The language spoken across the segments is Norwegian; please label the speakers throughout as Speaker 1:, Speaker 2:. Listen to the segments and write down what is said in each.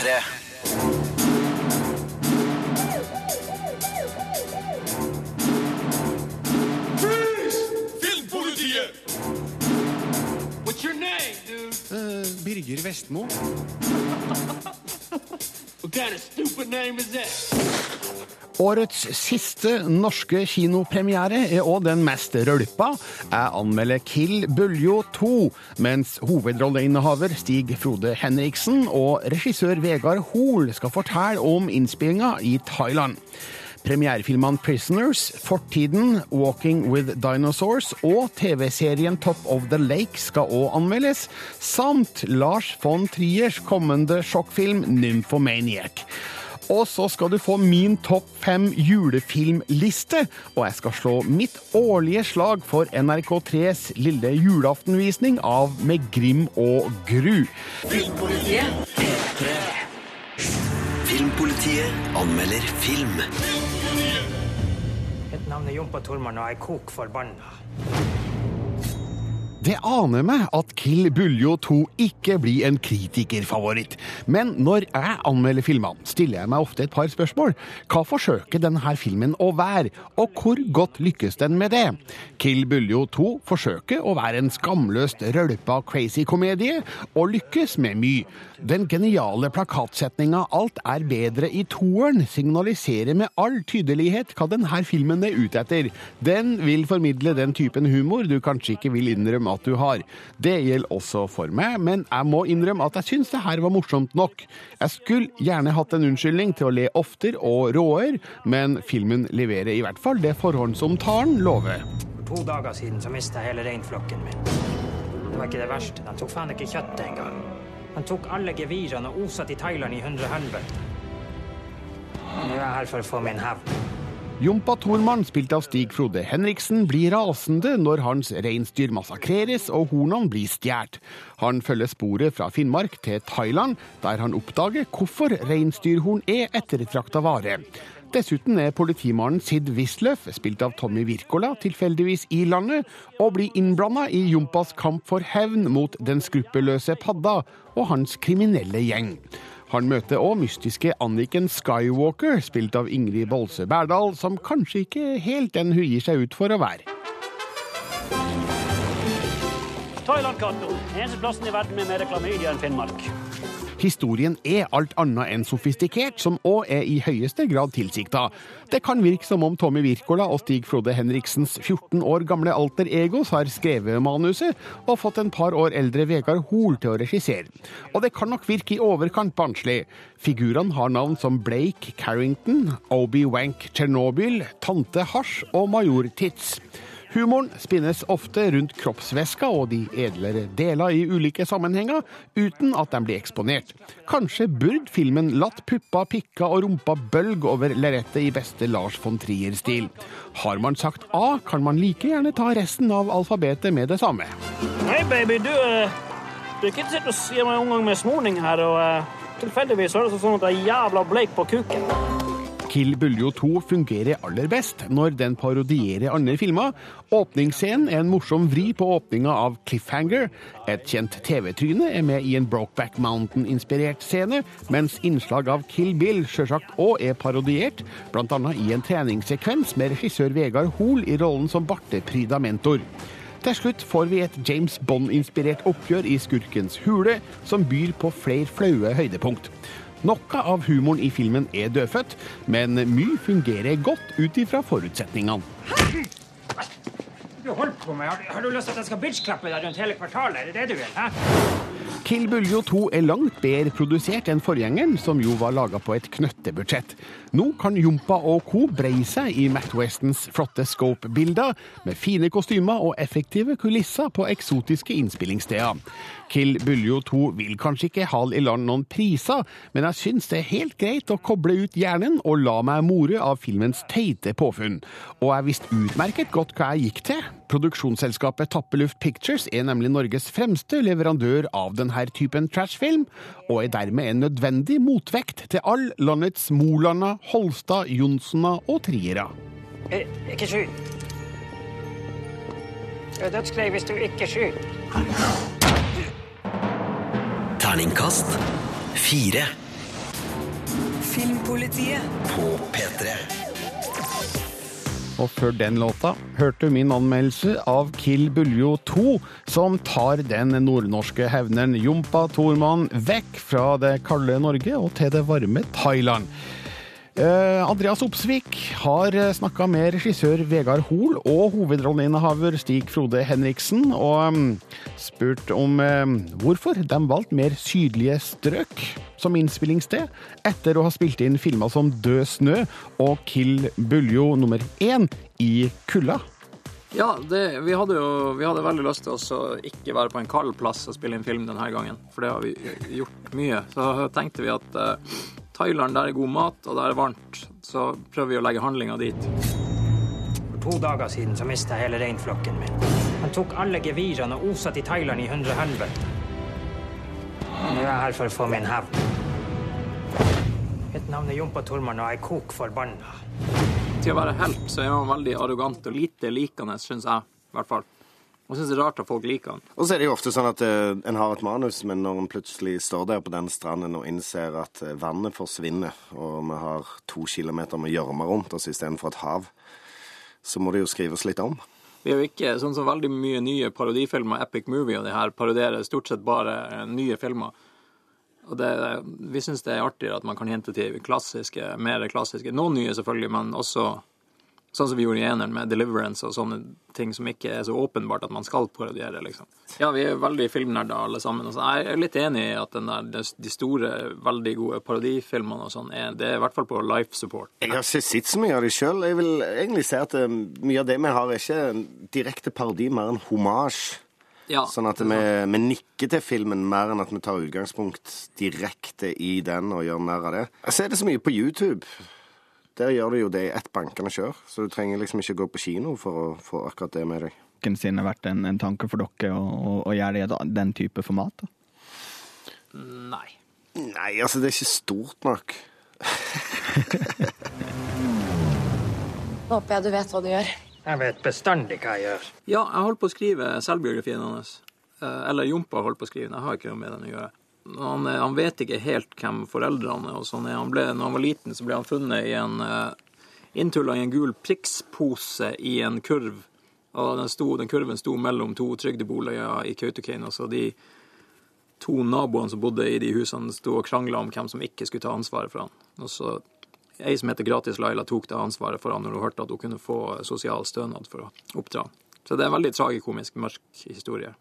Speaker 1: P3.
Speaker 2: Filmpolitiet!
Speaker 3: What's your name, dude?
Speaker 4: Birger Vestmo.
Speaker 3: Kind of stupid name is that?
Speaker 4: Årets siste norske kinopremiere er òg den mest rølpa. Jeg anmelder Kill Buljo 2, mens hovedrolleinnehaver Stig Frode Henriksen og regissør Vegard Hoel skal fortelle om innspillinga i Thailand. Premierefilmene Prisoners, Fortiden, Walking with Dinosaurs og TV-serien Top of the Lake skal òg anmeldes, samt Lars von Triers kommende sjokkfilm Nymphomaniac. Og så skal du få min topp fem julefilmliste, og jeg skal slå mitt årlige slag for NRK3s lille julaftenvisning av Med Grim og Gru.
Speaker 1: Filmpolitiet anmelder film.
Speaker 5: Mitt navn er Jompa Tormann, og jeg er kok forbanna.
Speaker 4: Det aner meg at Kill Buljo 2 ikke blir en kritikerfavoritt. Men når jeg anmelder filmene, stiller jeg meg ofte et par spørsmål. Hva forsøker denne filmen å være, og hvor godt lykkes den med det? Kill Buljo 2 forsøker å være en skamløst rølpa crazy komedie, og lykkes med mye. Den geniale plakatsetninga 'Alt er bedre i toeren' signaliserer med all tydelighet hva denne filmen er ute etter. Den vil formidle den typen humor du kanskje ikke vil innrømme at du har. Det gjelder også for meg, men jeg må innrømme at jeg syns det her var morsomt nok. Jeg skulle gjerne hatt en unnskyldning til å le oftere og råere, men filmen leverer i hvert fall det forhåndsomtalen lover.
Speaker 5: For to dager siden så mista hele reinflokken min. Det var ikke det verste. De tok faen ikke kjøttet engang. De tok alle gevirene og osa til Thailand i hundre helvete. Nå er jeg her for å få min hevn.
Speaker 4: Jompa Thormann, spilt av Stig Frode Henriksen, blir rasende når hans reinsdyr massakreres og hornene blir stjålet. Han følger sporet fra Finnmark til Thailand, der han oppdager hvorfor reinsdyrhorn er ettertrakta vare. Dessuten er politimannen Sid Wisløff, spilt av Tommy Wirkola, tilfeldigvis i landet, og blir innblanda i Jompas kamp for hevn mot den skruppelløse Padda og hans kriminelle gjeng. Han møter òg mystiske Anniken Skywalker, spilt av Ingrid Bolse Berdal, som kanskje ikke helt den hun gir seg ut for å være.
Speaker 6: Thailand-katten. Eneste plassen i verden med mer klamydia enn Finnmark.
Speaker 4: Historien er alt annet enn sofistikert, som òg er i høyeste grad tilsikta. Det kan virke som om Tommy Wirkola og Stig Frode Henriksens 14 år gamle alter egos har skrevet manuset, og fått en par år eldre Vegard Hoel til å regissere. Og det kan nok virke i overkant barnslig. Figurene har navn som Blake Carrington, Obi-Wank Chernobyl, Tante Hasj og Major Tits. Humoren spinnes ofte rundt kroppsvæska og de edlere deler i ulike sammenhenger, uten at de blir eksponert. Kanskje burde filmen latt puppa, pikka og rumpa bølge over lerretet i beste Lars von Trier-stil. Har man sagt A, kan man like gjerne ta resten av alfabetet med det samme.
Speaker 6: Hei, baby, du eh, Du er ikke sitte og si meg omgang med småning her, og uh, tilfeldigvis er det sånn at jeg er jævla bleik på kuken.
Speaker 4: Kill Buljo 2 fungerer aller best når den parodierer andre filmer. Åpningsscenen er en morsom vri på åpninga av Cliffhanger. Et kjent TV-tryne er med i en Brokeback Mountain-inspirert scene, mens innslag av Kill Bill sjølsagt òg er parodiert, bl.a. i en treningssekvens med regissør Vegard Hoel i rollen som bartepryda mentor. Til slutt får vi et James Bond-inspirert oppgjør i Skurkens hule, som byr på flere flaue høydepunkt. Noe av humoren i filmen er dødfødt, men mye fungerer godt ut ifra forutsetningene.
Speaker 5: Du holdt på med, har, du lyst til at jeg skal bitchklappe deg rundt hele kvartalet? Er det det du vil? hæ?
Speaker 4: Kill Buljo 2 er langt bedre produsert enn forgjengeren, som jo var laga på et knøttebudsjett. Nå kan Jompa og co. breie seg i Matt Westons flotte scope-bilder, med fine kostymer og effektive kulisser på eksotiske innspillingssteder. Kill Buljo 2 vil kanskje ikke hale i land noen priser, men jeg syns det er helt greit å koble ut hjernen og la meg more av filmens teite påfunn. Og jeg visste utmerket godt hva jeg gikk til. Produksjonsselskapet Tappeluft Pictures er nemlig Norges fremste leverandør av denne typen trashfilm, og er dermed en nødvendig motvekt til all landets Molanda, Holstad, Jonssoner og Triera.
Speaker 5: Eh, Ikke skyt. Du dødsgrei hvis du ikke skyter.
Speaker 1: Terningkast fire.
Speaker 7: Filmpolitiet.
Speaker 1: På P3.
Speaker 4: Og før den låta hørte du min anmeldelse av Kill Buljo 2, som tar den nordnorske hevneren Jompa Thormann vekk fra det kalde Norge og til det varme Thailand. Eh, Andreas Opsvik har snakka med regissør Vegard Hoel og hovedrolleinnehaver Stig Frode Henriksen, og mm, spurt om eh, hvorfor de valgte mer sydlige strøk som innspillingssted, etter å ha spilt inn filmer som Død snø og Kill Buljo nummer én i kulda.
Speaker 8: Ja, det, vi, hadde jo, vi hadde veldig lyst til å ikke være på en kald plass og spille inn film denne gangen, for det har vi gjort mye. Så tenkte vi at eh, Thailand, der er god mat, og der er varmt, så prøver vi å legge handlinga dit.
Speaker 5: For to dager siden så mista jeg hele reinflokken min. Han tok alle gevirene og osa til Thailand i hundre helvete. Nå er jeg her for å få min hevn. Mitt navn er Jompa Tormann, og jeg er kok forbanna.
Speaker 8: Til å være helt så er han veldig arrogant og lite likende, syns jeg. i hvert fall. Og syns det er rart at folk liker han.
Speaker 9: Og så er det jo ofte sånn at uh, en har et manus, men når en plutselig står der på den stranden og innser at eh, vannet forsvinner, og vi har to kilometer med gjørme rundt oss istedenfor et hav, så må det jo skrives litt om.
Speaker 8: Vi er jo ikke sånn som veldig mye nye parodifilmer, Epic Movie og de her, parodierer stort sett bare eh, nye filmer. Og det, vi syns det er artigere at man kan hente til klassiske, mer klassiske. Noen nye, selvfølgelig, men også sånn som vi gjorde i eneren med Deliverance og sånne ting som ikke er så åpenbart at man skal parodiere, liksom. Ja, vi er veldig filmnerder alle sammen. Og så jeg er litt enig i at der, de store, veldig gode parodifilmene og sånn, det er i hvert fall på life support.
Speaker 9: Jeg har ikke sett så mye av det sjøl. Jeg vil egentlig si at eh, mye av det vi har, er ikke direkte parodi, mer en homasj.
Speaker 8: Ja,
Speaker 9: Sånn at vi, vi nikker til filmen mer enn at vi tar utgangspunkt direkte i den og gjør mer av det. Jeg ser det så mye på YouTube. Der gjør du jo det i ett bankende kjør, så du trenger liksom ikke gå på kino for å få akkurat det med deg.
Speaker 10: sin har vært en, en tanke for dere å, å, å gjøre det i den type format? da?
Speaker 8: Nei.
Speaker 9: Nei, altså, det er ikke stort nok.
Speaker 7: Håper jeg du vet hva du gjør.
Speaker 5: Jeg vet bestandig hva jeg gjør.
Speaker 8: Ja, jeg holdt på å skrive selvbiografien hans. Eh, Eller Jompa holdt på å skrive den. Jeg har ikke noe med den å gjøre. Han, er- han vet ikke helt hvem foreldrene er. og sånn. Han ble, når han var liten, så ble han funnet i en uh, inntulla i en gul prikspose i en kurv. Og den, sto, den kurven sto mellom to trygdeboliger i Kautokeino. Så de to naboene som bodde i de husene, sto og krangla om hvem som ikke skulle ta ansvaret for han. Og så Ei som heter Gratis Laila, tok det ansvaret for han når hun hørte at hun kunne få sosial stønad for å oppdra. Så det er en veldig tragikomisk, mørk historie.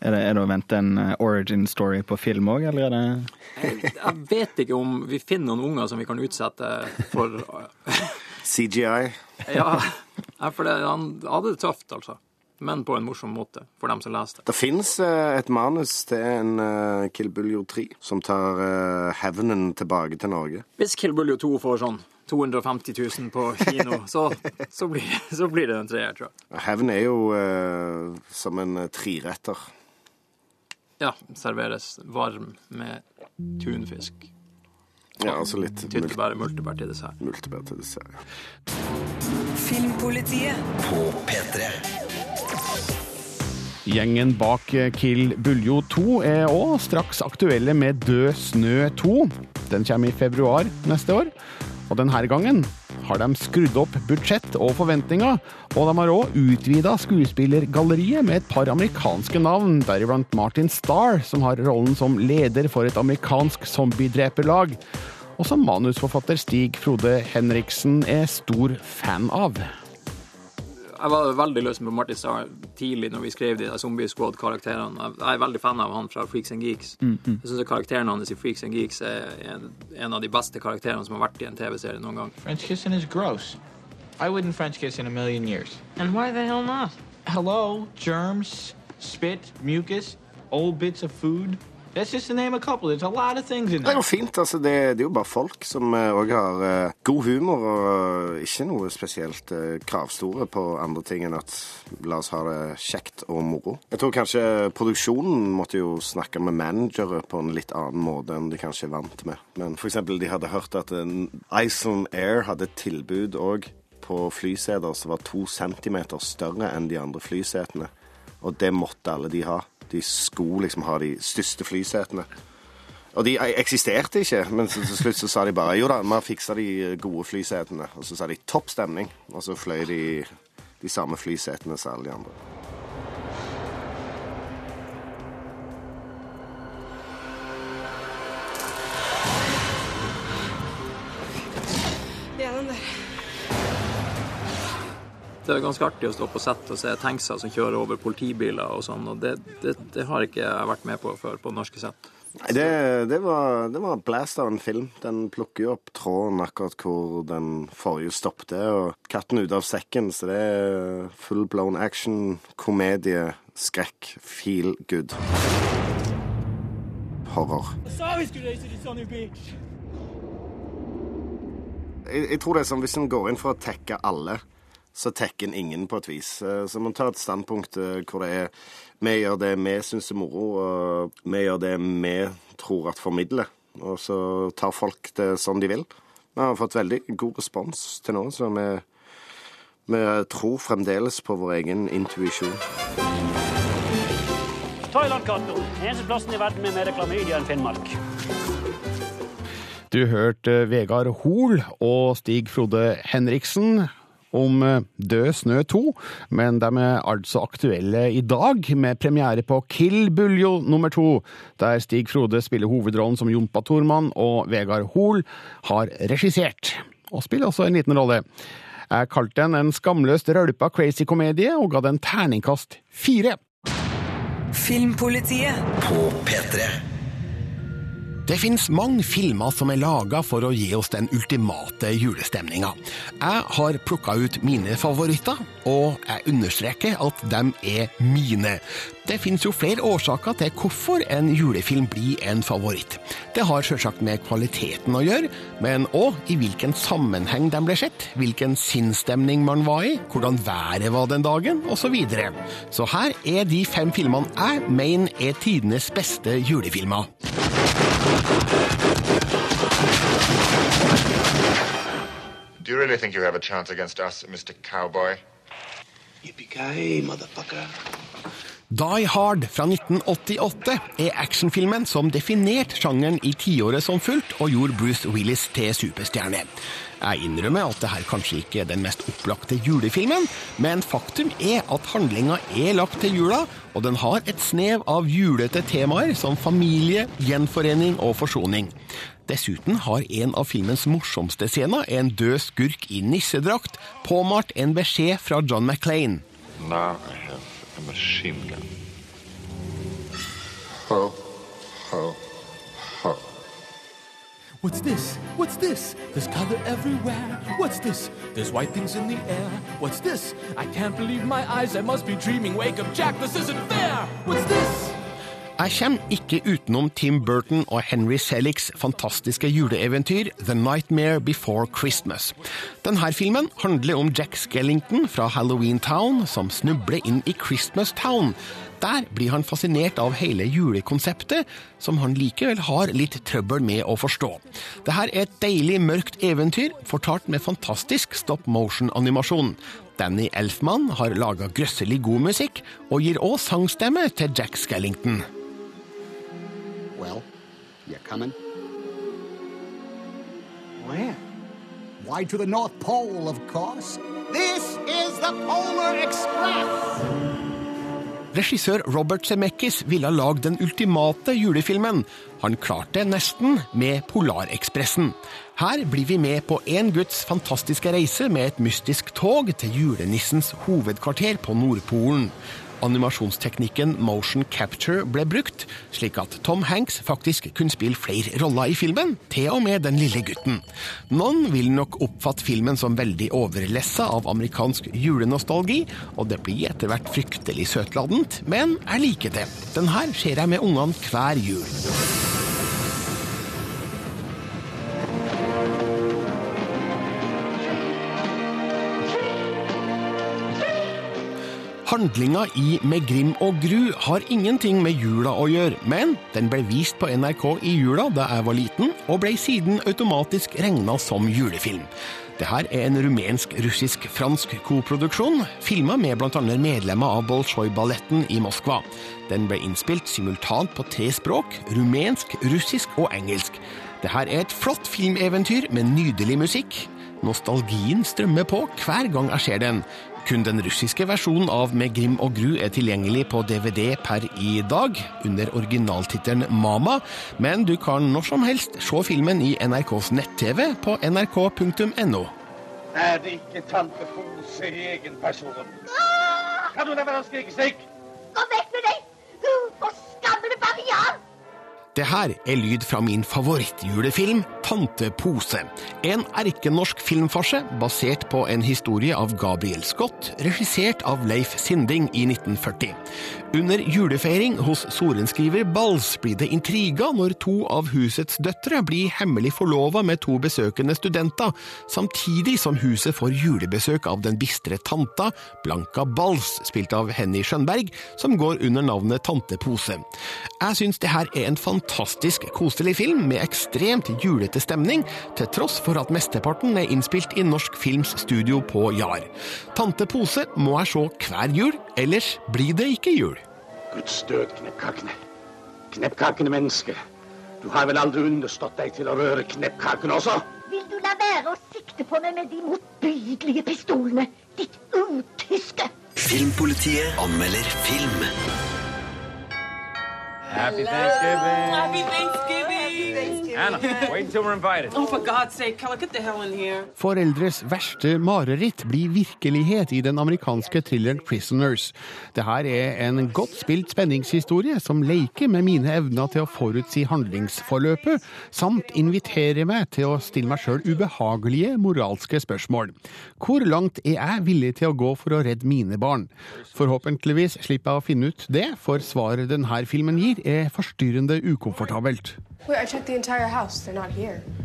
Speaker 10: Er det, er det å vente en eh, origin story på film òg, eller er det
Speaker 8: Jeg, jeg vet ikke om vi finner noen unger som vi kan utsette for
Speaker 9: CGI.
Speaker 8: Ja, ja, for det, han hadde det tøft, altså. Men på en morsom måte, for dem som leste.
Speaker 9: Det fins et manus til en Kill Buljo 3 som tar hevnen tilbake til Norge.
Speaker 8: Hvis Kill Buljo 2 får sånn 250 000 på kino, så, så, blir, så blir det en treer, tror jeg.
Speaker 9: Hevn er jo som en triretter treretter.
Speaker 8: Ja, serveres varm med tunfisk.
Speaker 9: Ja, altså litt
Speaker 8: Tyttebær, multebær til dessert.
Speaker 9: Multebær til dessert. ja.
Speaker 7: Filmpolitiet.
Speaker 1: På P3.
Speaker 4: Gjengen bak Kill Buljo 2 er òg straks aktuelle med Død snø 2. Den kommer i februar neste år. Og denne gangen har de skrudd opp budsjett og forventninger, og de har òg utvida skuespillergalleriet med et par amerikanske navn, deriblant Martin Starr, som har rollen som leder for et amerikansk zombiedreperlag, og som manusforfatter Stig Frode Henriksen er stor fan av.
Speaker 8: Jeg var veldig løs på Martin Starr tidlig når vi skrev de Zombie Squad-karakterene. Jeg er veldig fan av han fra Freaks and Geeks. Jeg syns karakteren hans i Freaks and Geeks er en, en av de beste karakterene som har vært i en TV-serie noen gang.
Speaker 11: French kissing is gross. I wouldn't French kiss in a million years.
Speaker 5: And why the hell not?
Speaker 11: Hello, germs, spit, mucus, old bits of food. That's just to name a couple. There's a lot of things in
Speaker 9: Det er jo fint. altså Det, det er jo bare folk som òg har eh, god humor og eh, ikke noe spesielt eh, kravstore på andre ting enn at la oss ha det kjekt og moro. Jeg tror kanskje produksjonen måtte jo snakke med managere på en litt annen måte enn de kanskje er vant med. Men eksempel de hadde hørt at eh, Iceland Air hadde tilbud òg på flyseter som var to centimeter større enn de andre flysetene. Og det måtte alle de ha. De skulle liksom ha de største flysetene. Og de eksisterte ikke, men til slutt så sa de bare jo da, vi har fiksa de gode flysetene. Og så sa de topp stemning, og så fløy de de samme flysetene som alle de andre.
Speaker 7: Det er
Speaker 8: ganske artig å stå på sett og se tankser som kjører over politibiler og sånn, og det, det, det har ikke jeg vært med på før på norske sett.
Speaker 9: Nei, det, det, var, det var blast av en film. Den plukker jo opp tråden akkurat hvor den forrige stoppet, og katten ute av sekken, så det er full blown action, komedie, skrekk, feel good. Horror.
Speaker 12: Beach.
Speaker 9: Jeg, jeg tror det er sånn hvis en går inn for å tekke alle, så tekker en ingen på et vis. Eh, Så man tar et standpunkt eh, hvor det er vi gjør det vi syns er moro, og vi gjør det vi tror at formidler. Og så tar folk det som de vil. Vi har fått veldig god respons til nå, så vi, vi tror fremdeles på vår egen intuisjon.
Speaker 6: Thailand-katten. Eneste plassen i verden med mer klamydia enn Finnmark.
Speaker 13: Du hørte Vegard Hoel og Stig Frode Henriksen om eh, Død snø 2, men de er altså aktuelle i dag, med premiere på Kill Buljo nummer to, der Stig Frode spiller hovedrollen som Jompa Tormann, og Vegard Hoel har regissert, og spiller også en liten rolle. Jeg kalte den en skamløst rølpa crazy komedie, og ga den terningkast fire.
Speaker 7: Filmpolitiet.
Speaker 14: På P3.
Speaker 13: Det finnes mange filmer som er laga for å gi oss den ultimate julestemninga. Jeg har plukka ut mine favoritter, og jeg understreker at de er mine. Det finnes jo flere årsaker til hvorfor en julefilm blir en favoritt. Det har selvsagt med kvaliteten å gjøre, men òg i hvilken sammenheng de ble sett, hvilken sinnsstemning man var i, hvordan været var den dagen, osv. Så, videre. så her er de fem filmene jeg mener er tidenes beste julefilmer.
Speaker 15: Do you really think you have a chance against us, Mr. Cowboy?
Speaker 14: Yippee-ki-yay, motherfucker.
Speaker 13: Die Hard fra 1988 er actionfilmen som definerte sjangeren i tiåret som fulgt, og gjorde Bruce Willis til superstjerne. Jeg innrømmer at det her kanskje ikke er den mest opplagte julefilmen, men faktum er at handlinga er lagt til jula, og den har et snev av julete temaer som familie, gjenforening og forsoning. Dessuten har en av filmens morsomste scener, en død skurk i nissedrakt, påmalt en beskjed fra John Maclean.
Speaker 15: Now I have a machine gun. Ho, ho, ho.
Speaker 2: What's this? What's this? There's color everywhere. What's this? There's white things in the air. What's this? I can't believe my eyes. I must be dreaming. Wake up, Jack. This isn't fair. What's this?
Speaker 13: Jeg kommer ikke utenom Tim Burton og Henry Seligs fantastiske juleeventyr The Nightmare Before Christmas. Denne filmen handler om Jack Skellington fra Halloween Town som snubler inn i Christmas Town. Der blir han fascinert av hele julekonseptet, som han likevel har litt trøbbel med å forstå. Dette er et deilig mørkt eventyr, fortalt med fantastisk stop motion-animasjon. Danny Elfman har laga grøsselig god musikk, og gir òg sangstemme til Jack Skellington.
Speaker 16: Well, you're coming?
Speaker 17: Where?
Speaker 16: Why, to the North Pole, of course. This is the Polar Express!
Speaker 13: Regissør Robert Zemeckis ville lagd den ultimate julefilmen. Han klarte nesten med Polarekspressen. Her blir vi med på en guds fantastiske reise med et mystisk tog til julenissens hovedkvarter på Nordpolen. Animasjonsteknikken motion capture ble brukt, slik at Tom Hanks faktisk kunne spille flere roller i filmen, til og med den lille gutten. Noen vil nok oppfatte filmen som veldig overlessa av amerikansk julenostalgi, og det blir etter hvert fryktelig søtladent, men jeg liker det. Den her ser jeg med ungene hver jul. Handlinga i Med grim og gru har ingenting med jula å gjøre, men den ble vist på NRK i jula da jeg var liten, og ble siden automatisk regna som julefilm. Det her er en rumensk-russisk-fransk koproduksjon, filma med bl.a. medlemmer av Bolsjoj-balletten i Moskva. Den ble innspilt simultant på tre språk, rumensk, russisk og engelsk. Det her er et flott filmeventyr med nydelig musikk. Nostalgien strømmer på hver gang jeg ser den. Kun den russiske versjonen av Med Grim og Gru er tilgjengelig på DVD per i dag, under originaltittelen Mama, men du kan når som helst se filmen i NRKs nett-TV på nrk.no.
Speaker 18: Er det ikke tante Fose i egen person? Kan du la være å skrike slik?
Speaker 14: Gå vekk med deg, du forskammede bavian!
Speaker 13: Det her er lyd fra min favorittjulefilm, Tante Pose. En erkenorsk filmfarse basert på en historie av Gabriel Scott, regissert av Leif Sinding i 1940. Under julefeiring hos sorenskriver Bals blir det intriga når to av husets døtre blir hemmelig forlova med to besøkende studenter, samtidig som huset får julebesøk av den bistre tanta, Blanka Bals, spilt av Henny Skjønberg, som går under navnet Tante Pose. Jeg syns det her er en fantastisk koselig film med ekstremt julete stemning, til tross for at mesteparten er innspilt i Norsk Films studio på Jar. Tante Pose må jeg se hver jul, ellers blir det ikke jul.
Speaker 18: Guds død, kneppkakene. Kneppkakene menneske. Du har vel aldri understått deg til å røre kneppkakene også?
Speaker 14: Vil du la være å sikte på meg med de motbydelige pistolene? Ditt utyske!
Speaker 1: Filmpolitiet anmelder film.
Speaker 19: Happy Thanksgiving.
Speaker 20: Happy Thanksgiving.
Speaker 19: Anna, wait until we're invited.
Speaker 20: Oh, for God's sake, Keller, get the hell in here.
Speaker 4: Foreldres verste mareritt blir virkelighet i den amerikanske thrilleren Prisoners. Det her er en godt spilt spenningshistorie som leker med mine evner til å forutsi handlingsforløpet, samt inviterer meg til å stille meg sjøl ubehagelige moralske spørsmål. Hvor langt er jeg villig til å gå for å redde mine barn? Forhåpentligvis slipper jeg å finne ut det, for svaret denne filmen gir er forstyrrende ukomfortabelt.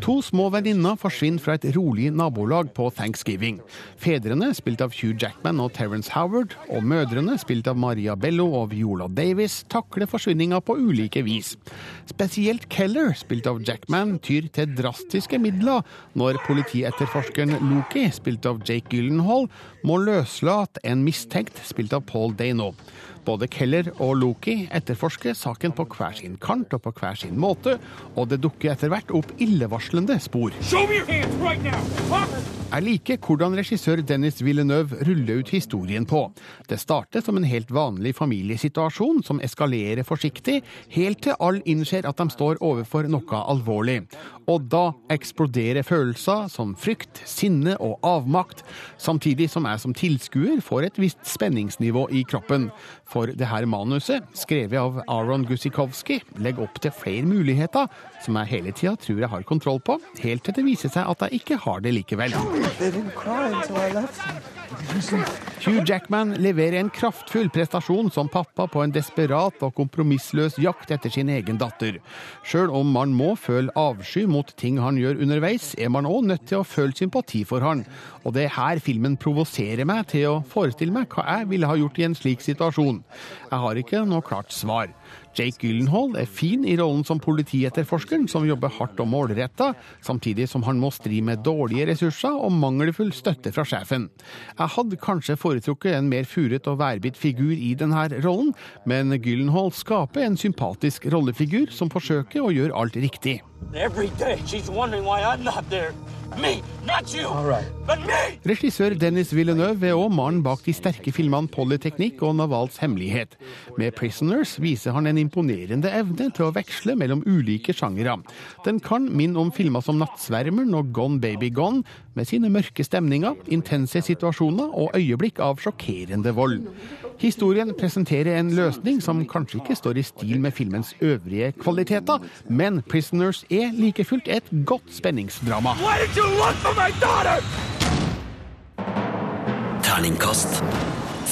Speaker 4: To små venninner forsvinner fra et rolig nabolag på thanksgiving. Fedrene, spilt av Hugh Jackman og Terence Howard, og mødrene, spilt av Maria Bello og Viola Davis, takler forsvinninga på ulike vis. Spesielt Keller, spilt av Jackman, tyr til drastiske midler når politietterforskeren Loki, spilt av Jake Gyllenhaal, må løslate en mistenkt, spilt av Paul Dano. Både Keller og Loki etterforsker saken på hver sin kant og på hver sin måte, og det dukker etter hvert opp illevarslende spor.
Speaker 3: Show me your hands right now.
Speaker 4: Jeg liker hvordan regissør Dennis Villeneuve ruller ut historien på. Det starter som en helt vanlig familiesituasjon som eskalerer forsiktig, helt til alle innser at de står overfor noe alvorlig. Og da eksploderer følelser som frykt, sinne og avmakt, samtidig som jeg som tilskuer får et visst spenningsnivå i kroppen. For det her manuset, skrevet av Aron Gusikowski, legger opp til flere muligheter som jeg hele tida tror jeg har kontroll på, helt til det viser seg at jeg ikke har det likevel. Hugh Jackman leverer en kraftfull prestasjon som pappa på en desperat og kompromissløs jakt etter sin egen datter. Sjøl om man må føle avsky mot ting han gjør underveis, er man òg nødt til å føle sympati for han. Og det er her filmen provoserer meg til å forestille meg hva jeg ville ha gjort i en slik situasjon. Jeg har ikke noe klart svar. Jake Gyllenhaal er fin i rollen som politietterforskeren, som jobber hardt og målretta, samtidig som han må stri med dårlige ressurser og mangelfull støtte fra sjefen. Jeg hadde kanskje foretrukket en mer furet og værbitt figur i denne rollen, men Gyllenhaal skaper en sympatisk rollefigur som forsøker å gjøre alt riktig.
Speaker 3: Every day she's wondering why I'm not there. Me, not you. Right. But me!
Speaker 4: Regissør Dennis Villeneuve er òg mannen bak de sterke filmene Polyteknikk og Navals hemmelighet. Med 'Prisoners' viser han en imponerende evne til å veksle mellom ulike sjangere. Den kan minne om filmer som 'Nattsvermeren' og 'Gone Baby Gone', med sine mørke stemninger, intense situasjoner og øyeblikk av sjokkerende vold. Historien presenterer en løsning som kanskje ikke står i stil med filmens øvrige kvaliteter, men 'Prisoners' er like fullt et godt spenningsdrama.
Speaker 1: Terningkast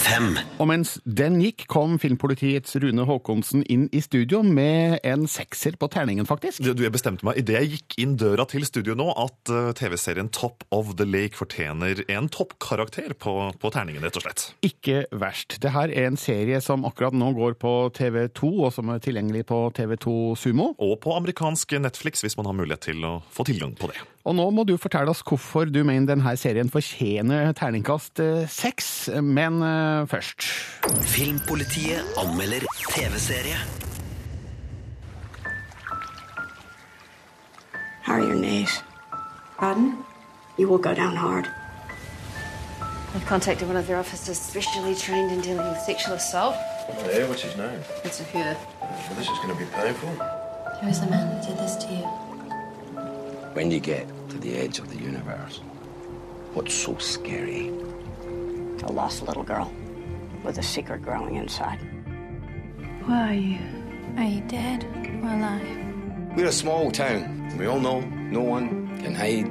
Speaker 1: fem.
Speaker 4: Og mens den gikk, kom filmpolitiets Rune Haakonsen inn i studio med en sekser på terningen, faktisk.
Speaker 21: Du, Jeg bestemte meg idet jeg gikk inn døra til studio nå, at uh, TV-serien Top of the Lake fortjener en toppkarakter på, på terningen, rett og slett.
Speaker 4: Ikke verst. Det her er en serie som akkurat nå går på TV2, og som er tilgjengelig på TV2 Sumo.
Speaker 21: Og på amerikansk Netflix, hvis man har mulighet til å få tilgang på det.
Speaker 4: Og nå må du fortelle oss hvorfor du mener denne serien fortjener terningkast eh, seks, men eh, først
Speaker 1: Filmpolitiet anmelder TV-serie.
Speaker 22: How are your knees? Pardon? You will go down hard.
Speaker 23: I've contacted one of their officers specially trained in dealing with sexual assault.
Speaker 24: Yeah, what's his name?
Speaker 23: It's a her.
Speaker 24: Well, this is going to be painful.
Speaker 23: Who is the man that did this to you?
Speaker 18: When you get to the edge of the universe, what's so scary?
Speaker 22: A lost little girl with a secret growing inside.
Speaker 23: Who are you? Are you dead or alive?
Speaker 18: We're a small town. We all know no one can hide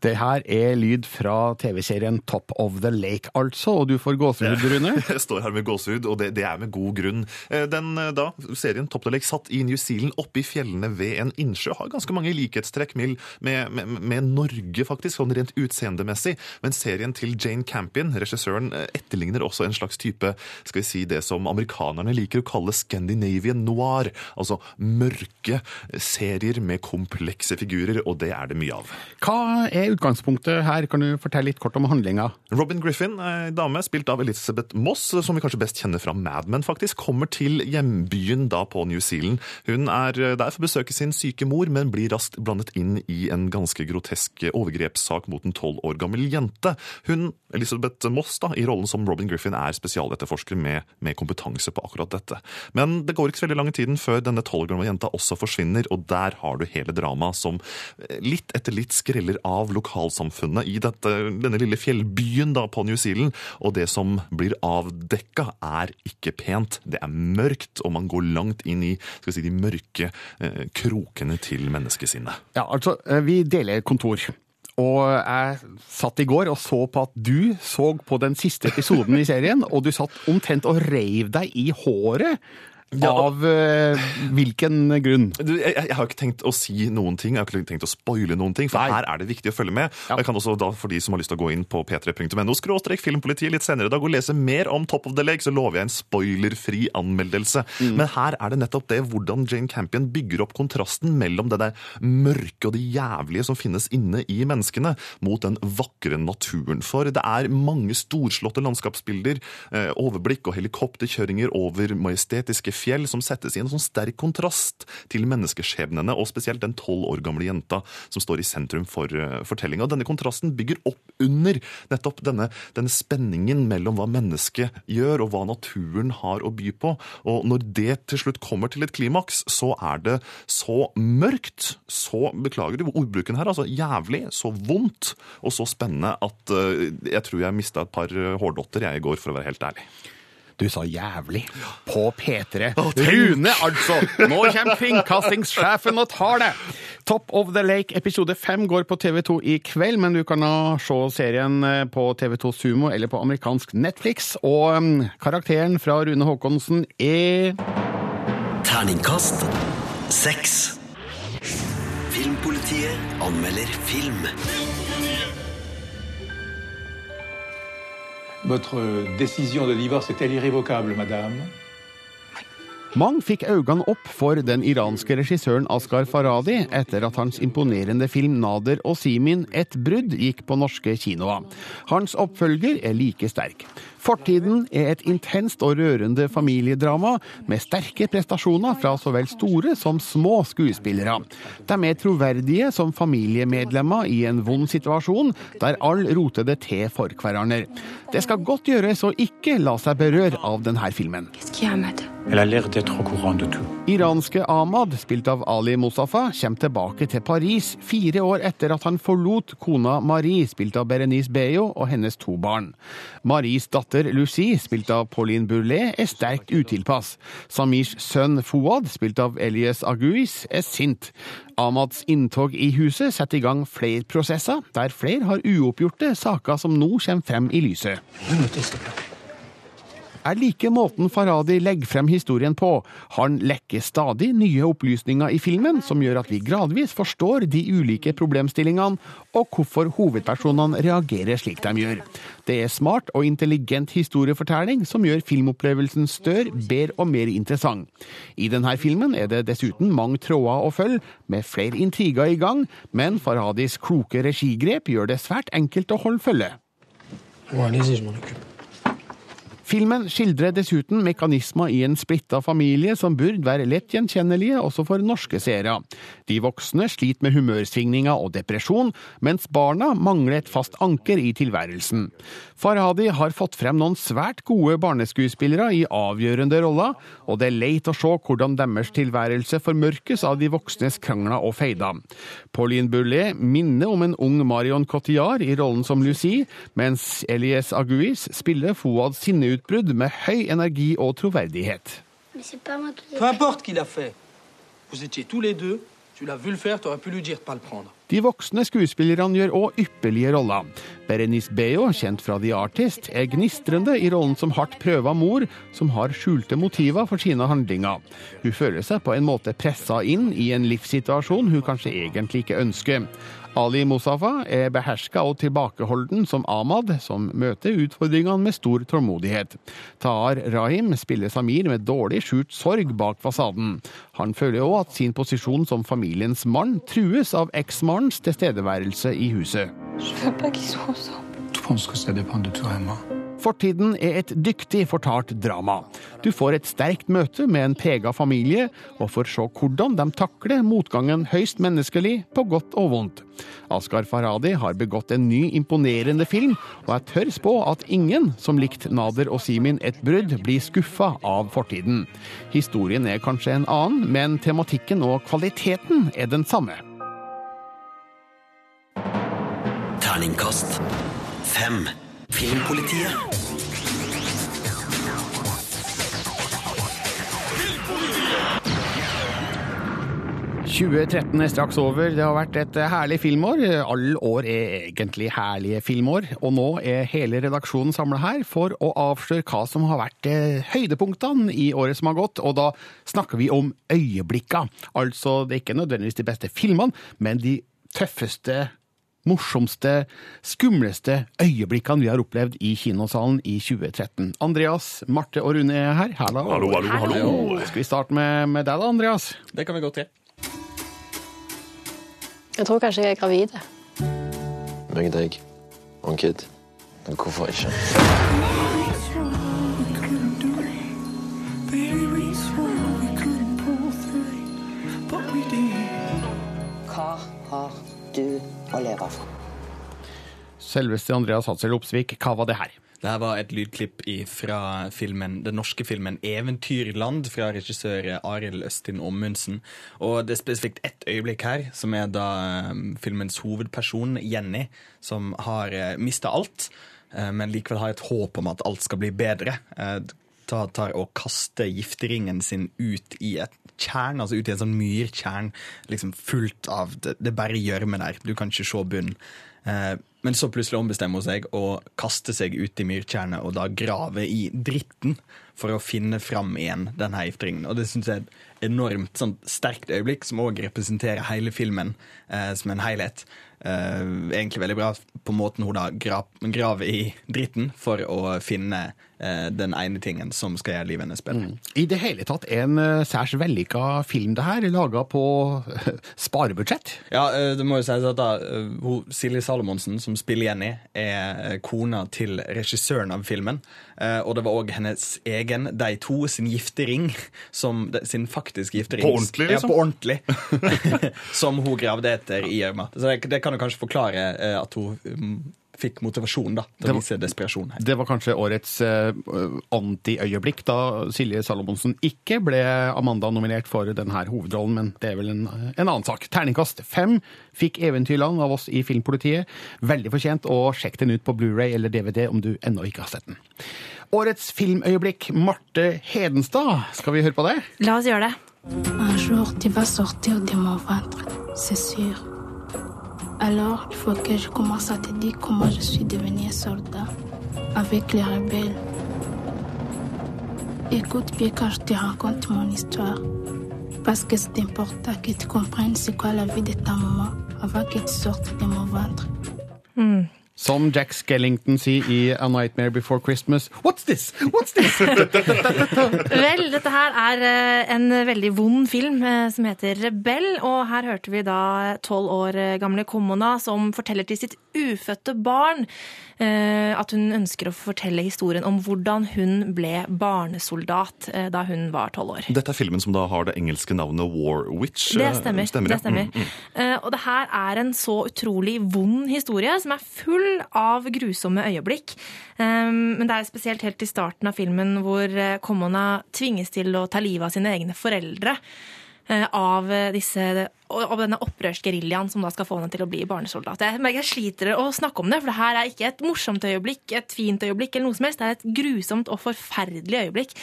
Speaker 4: Det her er lyd fra TV-serien Top of the Lake, altså, og du får gåsehud, Rune.
Speaker 21: Jeg står her med gåsehud, og det, det er med god grunn. Eh, Den eh, da, serien Top of the Lake satt i New Zealand oppe i fjellene ved en innsjø. Har ganske mange likhetstrekk med, med, med, Norge, faktisk, sånn rent utseendemessig. Men serien til Jane Campion, regissøren, eh, etterligner også en slags type skal vi si, det som amerikanerne liker å kalle Scandinavian noir. Altså mørke serier med komplekse figurer, og det er det mye av.
Speaker 4: Hva er utgangspunktet her? Kan du fortelle litt kort om handlinga?
Speaker 21: Robin Griffin, ei dame spilt av Elizabeth Moss, som vi kanskje best kjenner fra Mad Men, faktisk, kommer til hjembyen da på New Zealand. Hun er der for å besøke sin syke mor, men blir raskt blandet inn i en ganske grotesk overgrepssak mot en tolv år gammel jente. Hun, Elizabeth Moss, da, i rollen som Robin Griffin, er spesialetterforsker med, med kompetanse på akkurat dette. Men det går ikke så veldig lang tiden før denne tolv år gamle jenta også forsvinner, og der har du hele dramaet som litt etter litt skreller av lokalsamfunnet i dette, denne lille fjellbyen da på New Zealand. Og det som blir avdekka, er ikke pent. Det er mørkt, og man går langt inn i si, de mørke eh, krokene til menneskesinnet.
Speaker 4: Ja, altså, eh, vi deler kontor. Og jeg satt i går og så på at du så på den siste episoden i serien, og du satt omtrent og reiv deg i håret. Av eh, hvilken grunn?
Speaker 21: Du, jeg, jeg har ikke tenkt å si noen ting, jeg har ikke tenkt å spoile noen ting, for her er det viktig å følge med. Ja. jeg kan også da, For de som har lyst til å gå inn på p3.no skråstrek filmpolitiet litt senere i dag og lese mer om Top of the Lake, så lover jeg en spoilerfri anmeldelse. Men her er det nettopp det hvordan Jane Campion bygger opp kontrasten mellom det der mørke og det jævlige som finnes inne i menneskene, mot den vakre naturen. For det er mange storslåtte landskapsbilder, eh, overblikk og helikopterkjøringer over majestetiske fjell som settes i en sånn sterk kontrast til menneskeskjebnene, og spesielt den tolv år gamle jenta som står i sentrum for uh, fortellinga. Denne kontrasten bygger opp under nettopp denne, denne spenningen mellom hva mennesket gjør, og hva naturen har å by på. Og når det til slutt kommer til et klimaks, så er det så mørkt, så beklager du ordbruken her, altså jævlig, så vondt og så spennende at uh, jeg tror jeg mista et par hårdotter jeg i går, for å være helt ærlig.
Speaker 4: Du sa jævlig. På P3. Rune, altså! Nå kommer kringkastingssjefen og tar det! Top of the Lake episode fem går på TV2 i kveld, men du kan se serien eh, på TV2 Sumo eller på amerikansk Netflix. Og um, karakteren fra Rune Haakonsen er
Speaker 1: Terningkast seks. Filmpolitiet anmelder film.
Speaker 25: Votre décision de divorce est-elle irrévocable, madame
Speaker 4: Mang fikk øynene opp for den iranske regissøren Askar Faradi etter at hans imponerende film 'Nader og Simin et brudd' gikk på norske kinoer. Hans oppfølger er like sterk. Fortiden er et intenst og rørende familiedrama med sterke prestasjoner fra så vel store som små skuespillere. De er troverdige som familiemedlemmer i en vond situasjon, der alle roter det til for hverandre. Det skal godt gjøres å ikke la seg berøre av denne filmen.
Speaker 25: Elle a l'air d'être au courant de tout.
Speaker 4: Iranske Ahmad, spilt av Ali Mustafa, kommer tilbake til Paris fire år etter at han forlot kona Marie, spilt av Berenice Beyo, og hennes to barn. Maries datter Lucie, spilt av Pauline Bourlet, er sterkt utilpass. Samirs sønn Fouad, spilt av Elias Aguis, er sint. Amads inntog i huset setter i gang flere prosesser, der flere har uoppgjorte saker som nå kommer frem i lyset. Er like måten Faradi legger frem historien på. Han lekker stadig nye opplysninger i filmen som gjør at vi gradvis forstår de ulike problemstillingene, og hvorfor hovedpersonene reagerer slik de gjør. Det er smart og intelligent historiefortelling som gjør filmopplevelsen større, bedre og mer interessant. I denne filmen er det dessuten mange tråder å følge, med flere intriger i gang, men Faradis kloke regigrep gjør det svært enkelt å holde følge.
Speaker 2: Hva er det.
Speaker 4: Filmen skildrer dessuten mekanismer i en splitta familie som burde være lett gjenkjennelige også for norske seere. De voksne sliter med humørsvingninger og depresjon, mens barna mangler et fast anker i tilværelsen. Farhadi har fått frem noen svært gode barneskuespillere i avgjørende roller, og det er leit å se hvordan deres tilværelse formørkes av de voksnes krangler og feider. Pauline Bullet minner om en ung Marion Cotillard i rollen som Lucie, mens Elias Aguis spiller Fouad sinneutbrudd med høy energi og troverdighet.
Speaker 2: Peu importe qui l'a fait. Vous étiez tous les deux. Tu l'as vu le faire, tu aurais pu lui dire de pas le prendre.
Speaker 4: De voksne skuespillerne gjør òg ypperlige roller. Berenice Beo, kjent fra The Artist, er gnistrende i rollen som hardt prøva mor, som har skjulte motiver for sine handlinger. Hun føler seg på en måte pressa inn i en livssituasjon hun kanskje egentlig ikke ønsker. Ali Mustafa er beherska og tilbakeholden som Ahmad, som møter utfordringene med stor tålmodighet. Tahar Rahim spiller Samir med dårlig skjult sorg bak fasaden. Han føler òg at sin posisjon som familiens mann trues av eksmannens tilstedeværelse i huset.
Speaker 26: Je veux pas qu'ils soient ensemble.
Speaker 25: Je pense que ça dépend de toi et moi.
Speaker 4: Fortiden er et dyktig fortalt drama. Du får et sterkt møte med en prega familie, og får se hvordan de takler motgangen høyst menneskelig, på godt og vondt. Askar Farhadi har begått en ny imponerende film, og jeg tør spå at ingen som likte Nader og Simin et brudd, blir skuffa av fortiden. Historien er kanskje en annen, men tematikken og kvaliteten er den samme.
Speaker 1: Terningkast fem. Filmpolitiet. Filmpolitiet.
Speaker 4: 2013 er straks over. Det har vært et herlig filmår. Alle år er egentlig herlige filmår. Og nå er hele redaksjonen samla her for å avsløre hva som har vært eh, høydepunktene i året som har gått. Og da snakker vi om øyeblikka. Altså, det er ikke nødvendigvis de beste filmene, men de tøffeste morsomste, skumleste øyeblikkene vi har opplevd i kinosalen i 2013. Andreas, Marte og Rune er her. Hallo.
Speaker 21: Hallo, hallo, hallo.
Speaker 4: Skal vi starte med, med deg da, Andreas?
Speaker 27: Det kan vi godt gjøre.
Speaker 26: Jeg tror kanskje jeg er gravid.
Speaker 24: Meg deg. Og en kid. Men hvorfor ikke?
Speaker 28: Hva har du å leve av?
Speaker 4: Selveste Andreas Hatzel Opsvik, hva var det her?
Speaker 27: Dette var et lydklipp fra filmen, den norske filmen 'Eventyrland' fra regissør Arild Østin Ommundsen. Og det er spesifikt ett øyeblikk her, som er da um, filmens hovedperson, Jenny, som har uh, mista alt, uh, men likevel har et håp om at alt skal bli bedre. Ta, tar og kaster gifteringen sin ut i et tjern, altså ut i en sånn myrtjern, liksom fullt av Det, det bare gjørme der. Du kan ikke se bunnen. Eh, Men så plutselig ombestemmer hun seg og kaster seg ut i myrtjernet og da graver i dritten for å finne fram igjen denne heftringen. Og det syns jeg er et enormt sånn, sterkt øyeblikk, som òg representerer hele filmen eh, som en helhet. Eh, egentlig veldig bra på måten hun da gra graver i dritten for å finne den ene tingen som skal gjøre livet hennes bedre.
Speaker 4: I det hele tatt en uh, særs vellykka film det her, laga på eh, sparebudsjett.
Speaker 27: Ja, eh, det må jo sies at da, eh, hun, Silje Salomonsen, som spiller Jenny, er eh, kona til regissøren av filmen. Eh, Og det var òg hennes egen, de to, sin giftering, som, sin faktiske giftering.
Speaker 21: På ordentlig, liksom?
Speaker 27: Ja, på ordentlig. som hun gravde etter i gjørma. Så det, det kan jo kanskje forklare eh, at hun mm, fikk motivasjon da, til
Speaker 4: Det
Speaker 27: å vise desperasjon her.
Speaker 4: Det var kanskje årets uh, antiøyeblikk, da Silje Salomonsen ikke ble Amanda-nominert for denne hovedrollen, men det er vel en, en annen sak. Terningkast fem fikk Eventyrland av oss i Filmpolitiet. Veldig fortjent, og sjekk den ut på Blu-ray eller DVD om du ennå ikke har sett den. Årets filmøyeblikk, Marte Hedenstad. Skal vi høre på det?
Speaker 29: La oss gjøre det.
Speaker 30: Un jour, tu vas sortir de mon ventre, c'est sûr. Alors, il faut que je commence à te dire comment je suis devenu soldat avec les rebelles. Écoute bien quand je te raconte mon histoire. Parce que c'est important que tu comprennes c'est quoi la vie de ta maman avant que tu sortes de mon ventre.
Speaker 4: Som Jack Skellington sier i A Nightmare Before Christmas. What's this? What's this?
Speaker 31: Vel, dette her er eh, en veldig vond film eh, som heter Rebell, og her hørte vi da tolv år gamle Komona som forteller til sitt ufødte barn eh, at hun ønsker å fortelle historien om hvordan hun ble barnesoldat eh, da hun var tolv år.
Speaker 21: Dette er filmen som da har det engelske navnet War Witch.
Speaker 31: Det
Speaker 21: stemmer.
Speaker 31: stemmer.
Speaker 21: ja.
Speaker 31: det stemmer.
Speaker 21: Mm, mm.
Speaker 31: Eh, og det her er en så utrolig vond historie, som er full av grusomme øyeblikk. Men det er spesielt helt i starten av filmen hvor eh, Komona tvinges til å ta livet av sine egne foreldre. eh, Av, eh, av denne opprørsgeriljaen som da skal få henne til å bli barnesoldat. Jeg, merker jeg sliter å snakke om det, for det her er ikke et morsomt øyeblikk, et fint øyeblikk, eller noe som helst. Det er et grusomt og forferdelig øyeblikk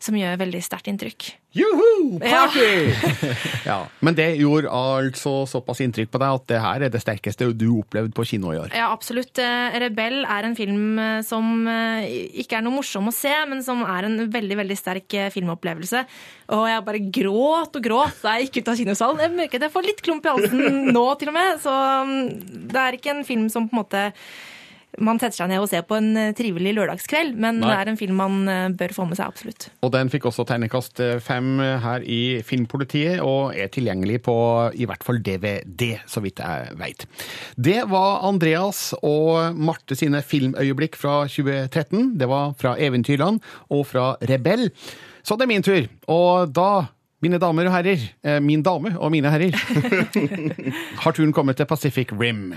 Speaker 31: som gjør veldig sterkt inntrykk.
Speaker 4: Juhu! Party! Ja. Men det gjorde altså såpass inntrykk på deg at det her er det sterkeste du opplevde på kino i år.
Speaker 31: Ja, absolutt. Eh, Rebell er en film eh, som eh, ikke er noe morsom å se, men som er en veldig veldig sterk filmopplevelse. Og jeg bare gråt og gråt da jeg gikk ut av kinosalen. Jeg merket jeg får litt klump i halsen nå, til og med. Så mm, det er ikke en film som på en måte man setter seg ned og ser på en eh, trivelig lørdagskveld, men
Speaker 4: Nei.
Speaker 31: det er en film man eh, bør få med seg, absolutt.
Speaker 4: Og den fikk også tegnekast fem her i Filmpolitiet, og er tilgjengelig på i hvert fall DVD, så vidt jeg veit. Det var Andreas og Marte sine filmøyeblikk fra 2013. Det var fra Eventyrland og fra Rebell. Så det er min tur, og da mine damer og herrer, eh, min dame og mine herrer, har turen kommet til Pacific Rim.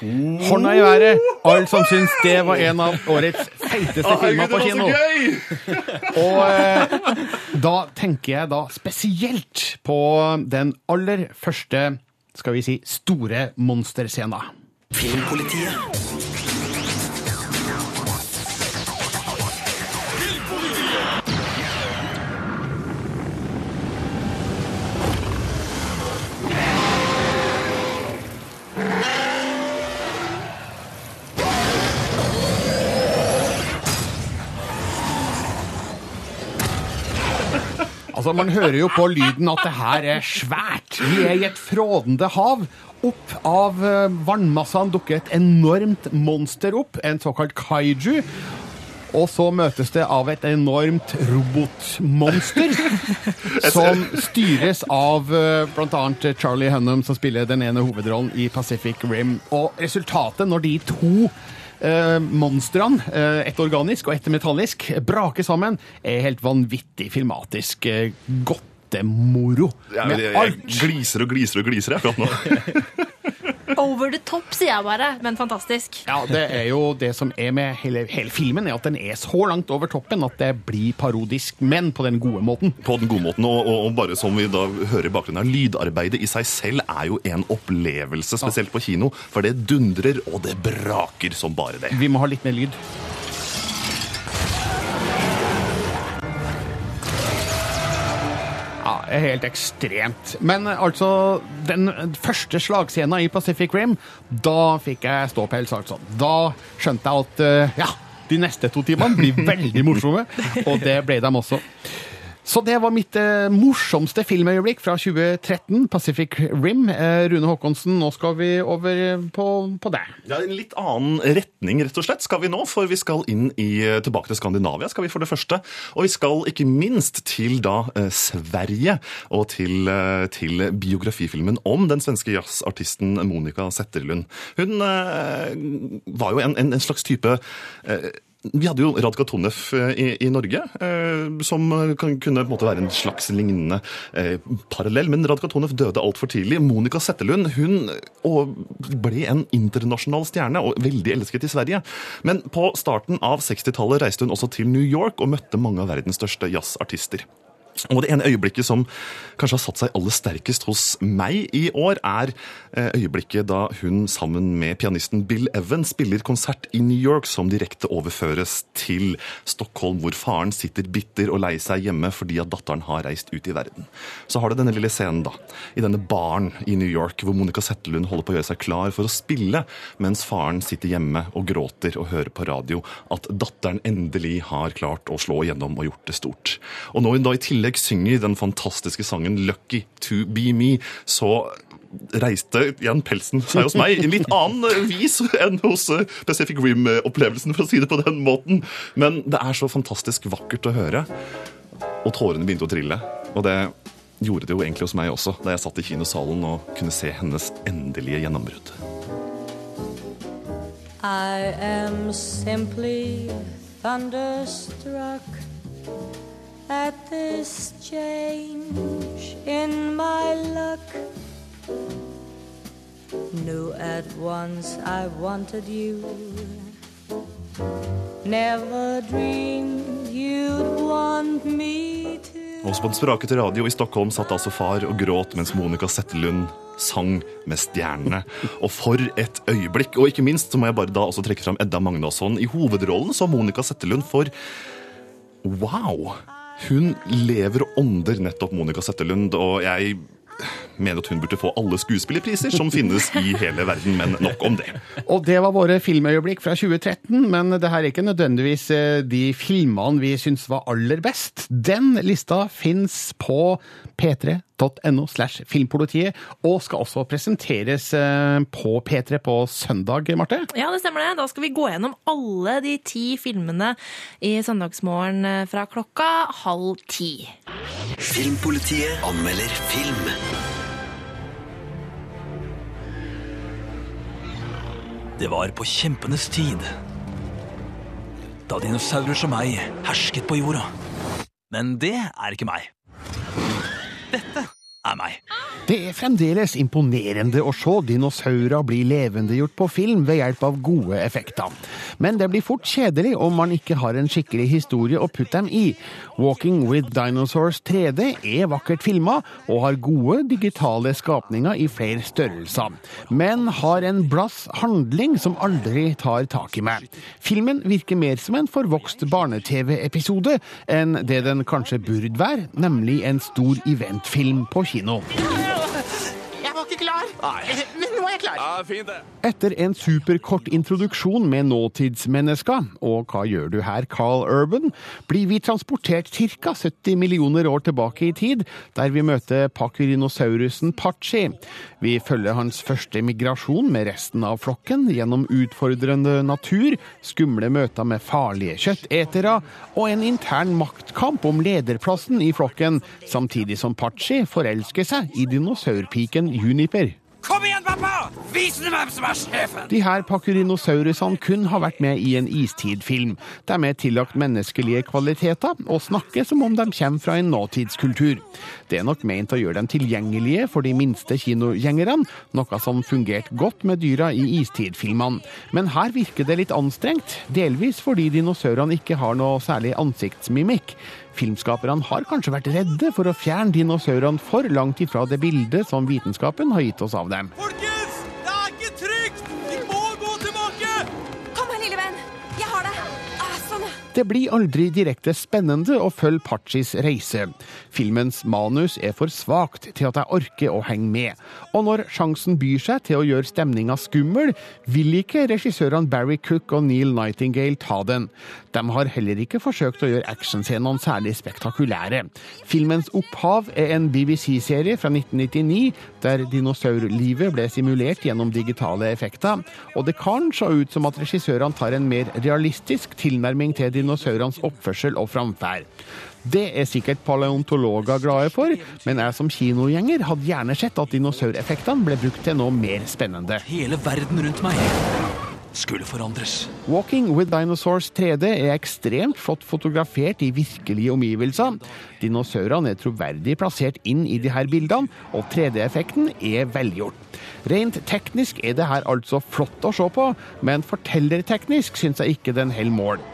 Speaker 4: Hånda i været, alle som syns det var en av årets feiteste filmer på kino. Og eh, da tenker jeg da spesielt på den aller første, skal vi si, store monsterscena.
Speaker 1: Filmpolitiet.
Speaker 4: Altså, Man hører jo på lyden at det her er svært. Vi er i et frådende hav. Opp av eh, vannmassene dukker et enormt monster opp, en såkalt kaiju. Og så møtes det av et enormt robotmonster som styres av eh, bl.a. Charlie Hunnam, som spiller den ene hovedrollen i Pacific Rim. Og resultatet når de to eh, monstrene, eh, ett organisk og ett metallisk, braker sammen, er helt vanvittig filmatisk eh, godtemoro. Med
Speaker 21: jeg, jeg
Speaker 4: alt.
Speaker 21: gliser og gliser og gliser jeg akkurat nå.
Speaker 31: Over the top, sier jeg bare, men fantastisk.
Speaker 4: Ja, det er jo det som er med hele, hele filmen, er at den er så langt over toppen at det blir parodisk, men på den gode måten.
Speaker 21: På den gode måten, og, og, og bare som vi da hører i bakgrunnen her, lydarbeidet i seg selv er jo en opplevelse, spesielt på kino, for det dundrer og det braker som bare det.
Speaker 4: Vi må ha litt mer lyd. Helt ekstremt. Men eh, altså, den første slagscena i Pacific Rim, da fikk jeg ståpels, altså. Da skjønte jeg at eh, ja, de neste to timene blir veldig morsomme, og det ble de også. Så det var mitt eh, morsomste filmøyeblikk fra 2013, Pacific Rim. Eh, Rune Håkonsen, nå skal vi over på, på deg.
Speaker 21: Ja, En litt annen retning rett og slett skal vi nå, for vi skal inn i, tilbake til Skandinavia. skal vi for det første. Og vi skal ikke minst til da eh, Sverige, og til, eh, til biografifilmen om den svenske jazzartisten Monica Zetterlund. Hun eh, var jo en, en, en slags type eh, vi hadde jo Radka Tonev eh, i, i Norge, eh, som kan, kunne på en måte være en slags lignende eh, parallell. Men Radka Tonef døde altfor tidlig. Monica Settelund hun og, ble en internasjonal stjerne og veldig elsket i Sverige. Men på starten av 60-tallet reiste hun også til New York og møtte mange av verdens største jazzartister. Og det ene øyeblikket som kanskje har satt seg aller sterkest hos meg i år, er eh, øyeblikket da hun sammen med pianisten Bill Evans spiller konsert i New York som direkte overføres til Stockholm, hvor faren sitter bitter og lei seg hjemme fordi at datteren har reist ut i verden. Så har du denne lille scenen da, i denne baren i New York, hvor Monica Settelund holder på å gjøre seg klar for å spille, mens faren sitter hjemme og gråter og hører på radio at datteren endelig har klart å slå igjennom og gjort det stort. Og når hun da i tillegg synger den fantastiske sangen 'Lucky to be me', så reiste igjen pelsen seg hos meg i litt annen vis enn hos eh, Pacific Rim-opplevelsen, for å si det på den måten. Men det er så fantastisk vakkert å høre. Og tårene begynte å trille. Og det gjorde det jo egentlig hos meg også, da jeg satt i kinosalen og kunne se hennes endelige gjennombrudd.
Speaker 32: I am simply thunderstruck at this change in my luck. Knew at once I wanted you. Never dreamed you'd want me to.
Speaker 21: Også på den sprakete radio i Stockholm satt altså far og gråt mens Monica Settelund sang med stjernene. Og for et øyeblikk! Og ikke minst så må jeg bare da også trekke fram Edda Magnusson i hovedrollen som Monica Settelund, for wow! Hun lever og ånder nettopp Monica Settelund, og jeg mener at hun burde få alle skuespillerpriser som finnes i hele verden, men nok om det.
Speaker 4: Og det var våre filmøyeblikk fra 2013, men det her er ikke nødvendigvis eh, de filmene vi syns var aller best. Den lista fins på p3.no slash filmpolitiet, og skal også presenteres eh, på P3 på søndag, Marte?
Speaker 31: Ja, det stemmer det. Da skal vi gå gjennom alle de ti filmene i Søndagsmorgen eh, fra klokka halv ti.
Speaker 1: Filmpolitiet anmelder film.
Speaker 33: Det var på kjempenes tid. Da dinosaurer som meg hersket på jorda. Men det er ikke meg. Dette er meg.
Speaker 4: Det er fremdeles imponerende å se dinosaurer bli levendegjort på film ved hjelp av gode effekter. Men det blir fort kjedelig om man ikke har en skikkelig historie å putte dem i. Walking with Dinosaurs 3D er vakkert filma og har gode digitale skapninger i flere størrelser. Men har en blass handling som aldri tar tak i meg. Filmen virker mer som en forvokst barne-TV-episode enn det den kanskje burde være, nemlig en stor eventfilm på kino.
Speaker 29: Ikke klar. Men nå er jeg klar.
Speaker 33: Ja, fint det.
Speaker 4: Etter en superkort introduksjon med nåtidsmenneska, og hva gjør du her, Carl Urban, blir vi transportert ca. 70 millioner år tilbake i tid, der vi møter pakyrinosaurusen Pachi. Vi følger hans første migrasjon med resten av flokken gjennom utfordrende natur, skumle møter med farlige kjøttetere og en intern maktkamp om lederplassen i flokken, samtidig som Pachi forelsker seg i dinosaurpiken Juniper.
Speaker 33: Kom igjen, pappa! Vis dem hvem som er sjefen!
Speaker 4: De her pakurinosaurusene kun har vært med i en istidfilm. De er tillagt menneskelige kvaliteter og snakker som om de kommer fra en nåtidskultur. Det er nok ment å gjøre dem tilgjengelige for de minste kinogjengerne, noe som fungerte godt med dyra i istidfilmene. Men her virker det litt anstrengt, delvis fordi dinosaurene ikke har noe særlig ansiktsmimikk. Filmskaperne har kanskje vært redde for å fjerne dinosaurene for langt ifra det bildet som vitenskapen har gitt oss av dem.
Speaker 29: Folkens, det er ikke trygt! Vi må gå tilbake!
Speaker 34: Kom her, lille venn. Jeg har det. Ah, sånn.
Speaker 4: Det blir aldri direkte spennende å følge Pachis reise. Filmens manus er for svakt til at jeg orker å henge med. Og når sjansen byr seg til å gjøre stemninga skummel, vil ikke regissørene Barry Cook og Neil Nightingale ta den. De har heller ikke forsøkt å gjøre actionscenene særlig spektakulære. Filmens opphav er en BBC-serie fra 1999, der dinosaurlivet ble simulert gjennom digitale effekter, og det kan se ut som at regissørene tar en mer realistisk tilnærming til dinosaurenes oppførsel og framferd. Det er sikkert paleontologer glade for, men jeg som kinogjenger hadde gjerne sett at dinosaureffektene ble brukt til noe mer spennende.
Speaker 33: Hele verden rundt meg skulle forandres.
Speaker 4: Walking with Dinosaurs 3D er ekstremt flott fotografert i virkelige omgivelser. Dinosaurene er troverdig plassert inn i de her bildene, og 3D-effekten er velgjort. Rent teknisk er det her altså flott å se på, men fortellerteknisk syns jeg ikke den holder mål.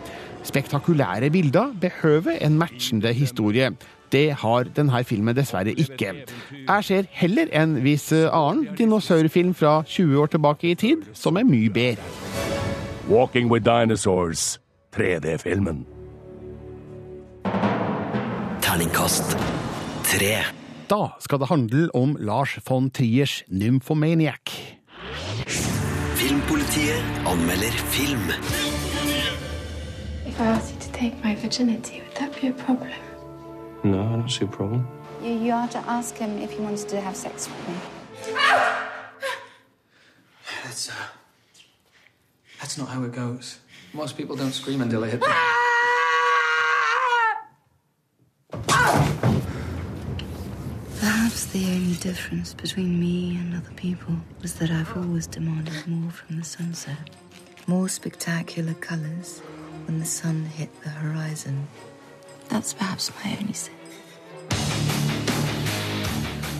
Speaker 4: Spektakulære bilder behøver en matchende historie. Det har denne filmen dessverre ikke. Jeg ser heller en viss eh, annen dinosaurfilm fra 20 år tilbake i tid, som er mye bedre.
Speaker 35: Walking with Dinosaurs. 3D-filmen.
Speaker 1: Terningkast tre.
Speaker 4: Da skal det handle om Lars von Triers Nymphomaniac.
Speaker 1: Filmpolitiet anmelder film.
Speaker 30: If I asked you to take my virginity, would that be a problem?
Speaker 24: No, I don't see a problem.
Speaker 36: You, you are to ask him if he wanted to have sex with me.
Speaker 37: That's, uh, that's not how it goes. Most people don't scream until they hit the...
Speaker 32: Perhaps the only difference between me and other people was that I've always demanded more from the sunset. More spectacular colors when the sun hit the horizon. That's perhaps my only sin.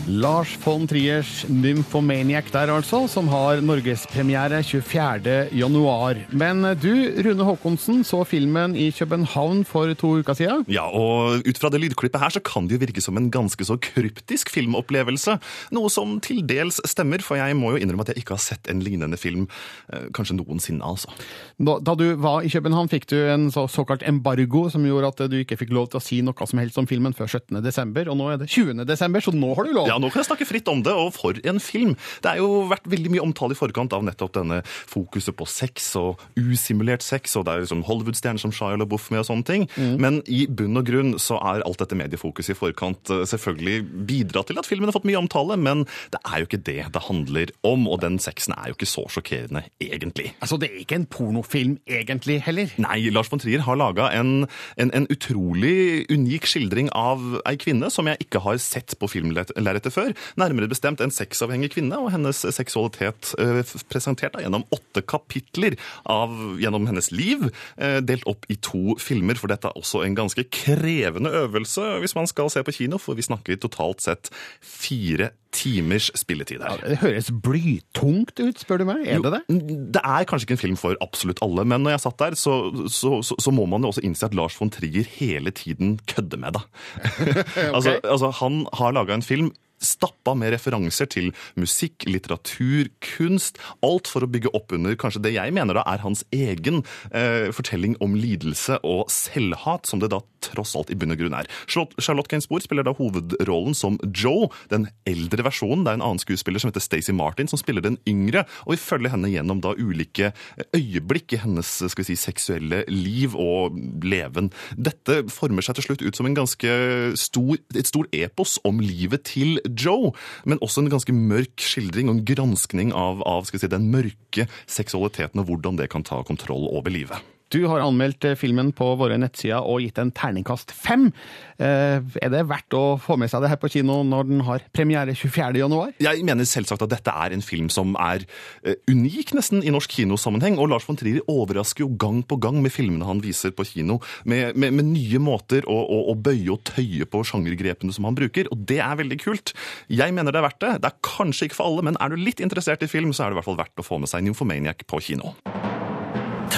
Speaker 4: Lars von Triers Nymphomaniac der altså, som har norgespremiere 24. januar. Men du, Rune Haakonsen, så filmen i København for to uker siden.
Speaker 21: Ja, og ut fra det lydklippet her så kan det jo virke som en ganske så kryptisk filmopplevelse. Noe som til dels stemmer, for jeg må jo innrømme at jeg ikke har sett en lignende film eh, kanskje noensinne, altså.
Speaker 4: Da, du var i København, fikk du en så, såkalt embargo som gjorde at du ikke fikk lov til å si noe som helst om filmen før 17. desember, og nå er det 20. desember, så nå har du lov.
Speaker 21: Ja, nå kan jeg snakke fritt om det, og for en film! Det er jo vært veldig mye omtale i forkant av nettopp denne fokuset på sex og usimulert sex, og det er liksom Hollywood-stjerner som Shia LaBeouf med og sånne ting. Men i bunn og grunn så er alt dette mediefokuset i forkant eh, selvfølgelig bidratt til at filmen har fått mye omtale, men det er jo ikke det det handler om, og den sexen er jo ikke så sjokkerende, egentlig.
Speaker 4: Altså, det er ikke en pornofilm egentlig heller?
Speaker 21: Nei, Lars von Trier har laga en, en, en utrolig unik skildring av ei kvinne som jeg ikke har sett på filmlerretet før. Nærmere bestemt en sexavhengig kvinne og hennes seksualitet eh, presentert gjennom åtte kapitler av, gjennom hennes liv, eh, delt opp i to filmer. For dette er også en ganske krevende øvelse hvis man skal se på kino, for vi snakker totalt sett fire timers spilletid her.
Speaker 4: Det høres blytungt ut, spør du meg. Er det det?
Speaker 21: Det er kanskje ikke en film for absolutt alle, men når jeg satt der, så, så, så, så må man jo også innse at Lars von Trier hele tiden kødder med deg. altså, altså, han har laga en film stappa med referanser til musikk, litteratur, kunst. Alt for å bygge opp under kanskje det jeg mener da er hans egen eh, fortelling om lidelse og selvhat, som det da tross alt i bunn og grunn er. Charlotte, Charlotte Gainsbourg spiller da hovedrollen som Joe, den eldre versjonen. Det er en annen skuespiller som heter Stacey Martin, som spiller den yngre. Og vi følger henne gjennom da ulike øyeblikk i hennes skal vi si, seksuelle liv og leven. Dette former seg til slutt ut som en ganske stor, et stort epos om livet til Joe, men også en ganske mørk skildring og en granskning av, av skal vi si, den mørke seksualiteten og hvordan det kan ta kontroll over livet.
Speaker 4: Du har anmeldt eh, filmen på våre nettsider og gitt en terningkast fem. Eh, er det verdt å få med seg det her på kino når den har premiere 24. januar?
Speaker 21: Jeg mener selvsagt at dette er en film som er eh, unik nesten i norsk kinosammenheng. Og Lars von Trier overrasker jo gang på gang med filmene han viser på kino, med, med, med nye måter å, å, å, bøye og tøye på sjangergrepene som han bruker. Og det er veldig kult. Jeg mener det er verdt det. Det er kanskje ikke for alle, men er du litt interessert i film, så er det i hvert fall verdt å få med seg Nymphomaniac på kino.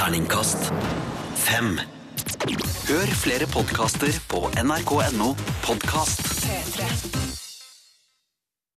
Speaker 1: Terningkast fem. Hør flere podkaster på nrk.no podkast.
Speaker 34: 3, 3.